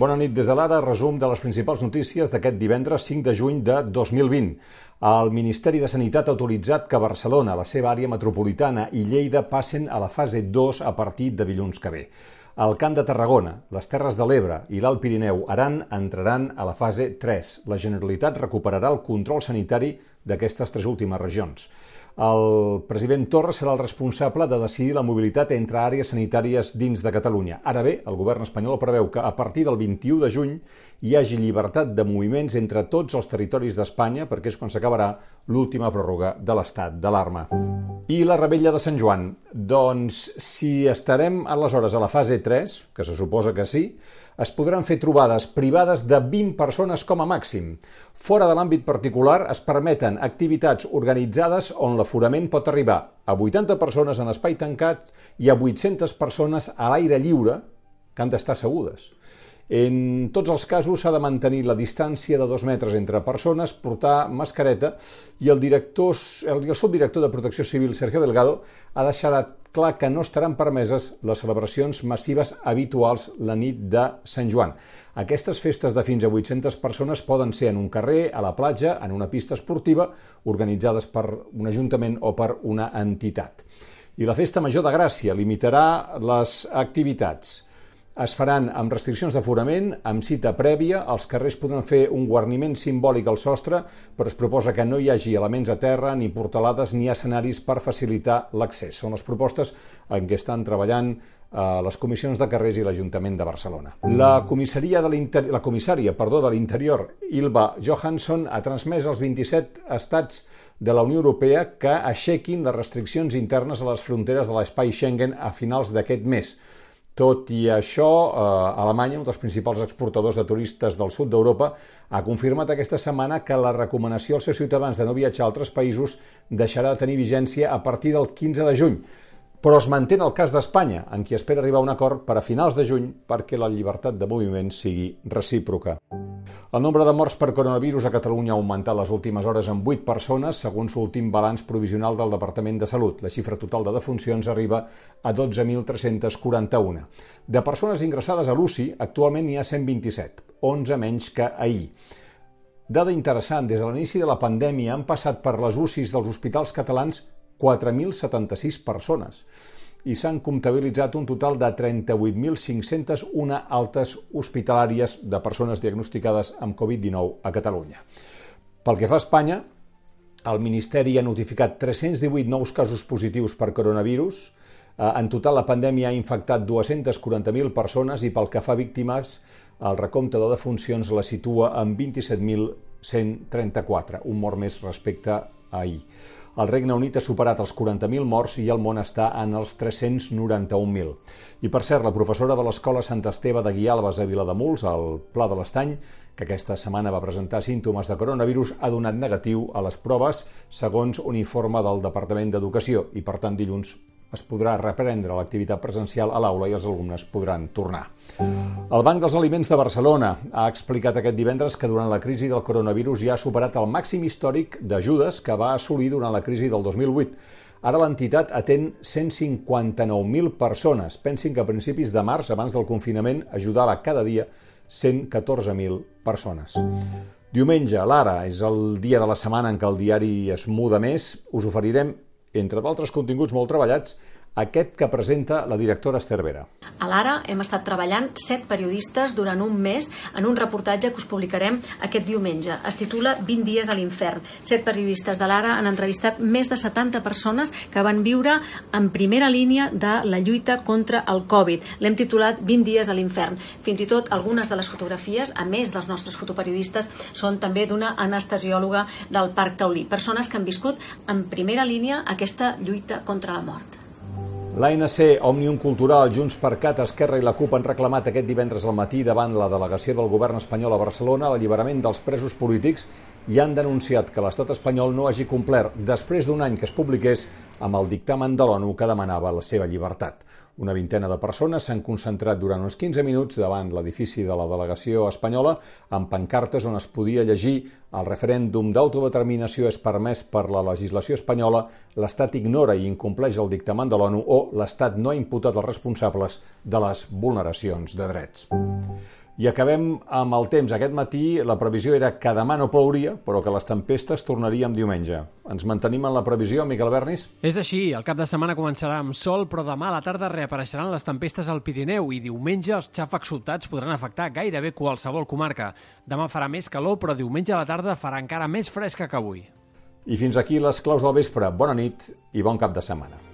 Bona nit des de l'ara, resum de les principals notícies d'aquest divendres 5 de juny de 2020. El Ministeri de Sanitat ha autoritzat que Barcelona, la seva àrea metropolitana i Lleida passen a la fase 2 a partir de dilluns que ve. El Camp de Tarragona, les Terres de l'Ebre i l'Alt Pirineu Aran entraran a la fase 3. La Generalitat recuperarà el control sanitari d'aquestes tres últimes regions. El president Torra serà el responsable de decidir la mobilitat entre àrees sanitàries dins de Catalunya. Ara bé, el govern espanyol preveu que a partir del 21 de juny hi hagi llibertat de moviments entre tots els territoris d'Espanya perquè és quan s'acabarà l'última pròrroga de l'estat d'alarma. I la rebella de Sant Joan? Doncs si estarem aleshores a la fase 3, que se suposa que sí, es podran fer trobades privades de 20 persones com a màxim. Fora de l'àmbit particular es permeten activitats organitzades on l'aforament pot arribar a 80 persones en espai tancat i a 800 persones a l'aire lliure que han d'estar assegudes. En tots els casos s'ha de mantenir la distància de dos metres entre persones, portar mascareta i el, director, el subdirector de Protecció Civil, Sergio Delgado, ha deixat clar que no estaran permeses les celebracions massives habituals la nit de Sant Joan. Aquestes festes de fins a 800 persones poden ser en un carrer, a la platja, en una pista esportiva, organitzades per un ajuntament o per una entitat. I la Festa Major de Gràcia limitarà les activitats es faran amb restriccions d'aforament, amb cita prèvia, els carrers podran fer un guarniment simbòlic al sostre, però es proposa que no hi hagi elements a terra, ni portalades, ni escenaris per facilitar l'accés. Són les propostes en què estan treballant eh, les comissions de carrers i l'Ajuntament de Barcelona. La, comissaria de la comissària perdó, de l'Interior, Ilva Johansson, ha transmès als 27 estats de la Unió Europea que aixequin les restriccions internes a les fronteres de l'espai Schengen a finals d'aquest mes. Tot i això, eh, Alemanya, un dels principals exportadors de turistes del sud d'Europa, ha confirmat aquesta setmana que la recomanació als seus ciutadans de no viatjar a altres països deixarà de tenir vigència a partir del 15 de juny. Però es manté el cas d'Espanya, en qui espera arribar a un acord per a finals de juny perquè la llibertat de moviment sigui recíproca. El nombre de morts per coronavirus a Catalunya ha augmentat les últimes hores en 8 persones, segons l'últim balanç provisional del Departament de Salut. La xifra total de defuncions arriba a 12.341. De persones ingressades a l'UCI, actualment n'hi ha 127, 11 menys que ahir. Dada interessant, des de l'inici de la pandèmia han passat per les UCIs dels hospitals catalans 4.076 persones i s'han comptabilitzat un total de 38.501 altes hospitalàries de persones diagnosticades amb Covid-19 a Catalunya. Pel que fa a Espanya, el Ministeri ha notificat 318 nous casos positius per coronavirus. Eh, en total, la pandèmia ha infectat 240.000 persones i pel que fa a víctimes, el recompte de defuncions la situa en 27.134, un mort més respecte a ahir. El Regne Unit ha superat els 40.000 morts i el món està en els 391.000. I per cert, la professora de l'Escola Sant Esteve de Guialbes a Vilademuls, al Pla de l'Estany, que aquesta setmana va presentar símptomes de coronavirus, ha donat negatiu a les proves, segons un informe del Departament d'Educació, i per tant dilluns es podrà reprendre l'activitat presencial a l'aula i els alumnes podran tornar. El Banc dels Aliments de Barcelona ha explicat aquest divendres que durant la crisi del coronavirus ja ha superat el màxim històric d'ajudes que va assolir durant la crisi del 2008. Ara l'entitat atén 159.000 persones. Pensin que a principis de març, abans del confinament, ajudava cada dia 114.000 persones. Diumenge, l'ara, és el dia de la setmana en què el diari es muda més. Us oferirem entre d'altres continguts molt treballats, aquest que presenta la directora Esther Vera. A l'Ara hem estat treballant set periodistes durant un mes en un reportatge que us publicarem aquest diumenge. Es titula 20 dies a l'infern. Set periodistes de l'Ara han entrevistat més de 70 persones que van viure en primera línia de la lluita contra el Covid. L'hem titulat 20 dies a l'infern. Fins i tot algunes de les fotografies, a més dels nostres fotoperiodistes, són també d'una anestesiòloga del Parc Taulí. Persones que han viscut en primera línia aquesta lluita contra la mort. L'ANC, Òmnium Cultural, Junts per Cat, Esquerra i la CUP han reclamat aquest divendres al matí davant la delegació del govern espanyol a Barcelona l'alliberament dels presos polítics i han denunciat que l'estat espanyol no hagi complert, després d'un any que es publiqués, amb el dictamen de l'ONU que demanava la seva llibertat. Una vintena de persones s'han concentrat durant uns 15 minuts davant l'edifici de la delegació espanyola amb pancartes on es podia llegir el referèndum d'autodeterminació és permès per la legislació espanyola, l'Estat ignora i incompleix el dictamen de l'ONU o l'Estat no ha imputat els responsables de les vulneracions de drets. I acabem amb el temps. Aquest matí la previsió era que demà no plouria, però que les tempestes tornaríem diumenge. Ens mantenim en la previsió, Miquel Bernis? És així. El cap de setmana començarà amb sol, però demà a la tarda reapareixeran les tempestes al Pirineu i diumenge els xàfecs soltats podran afectar gairebé qualsevol comarca. Demà farà més calor, però diumenge a la tarda farà encara més fresca que avui. I fins aquí les claus del vespre. Bona nit i bon cap de setmana.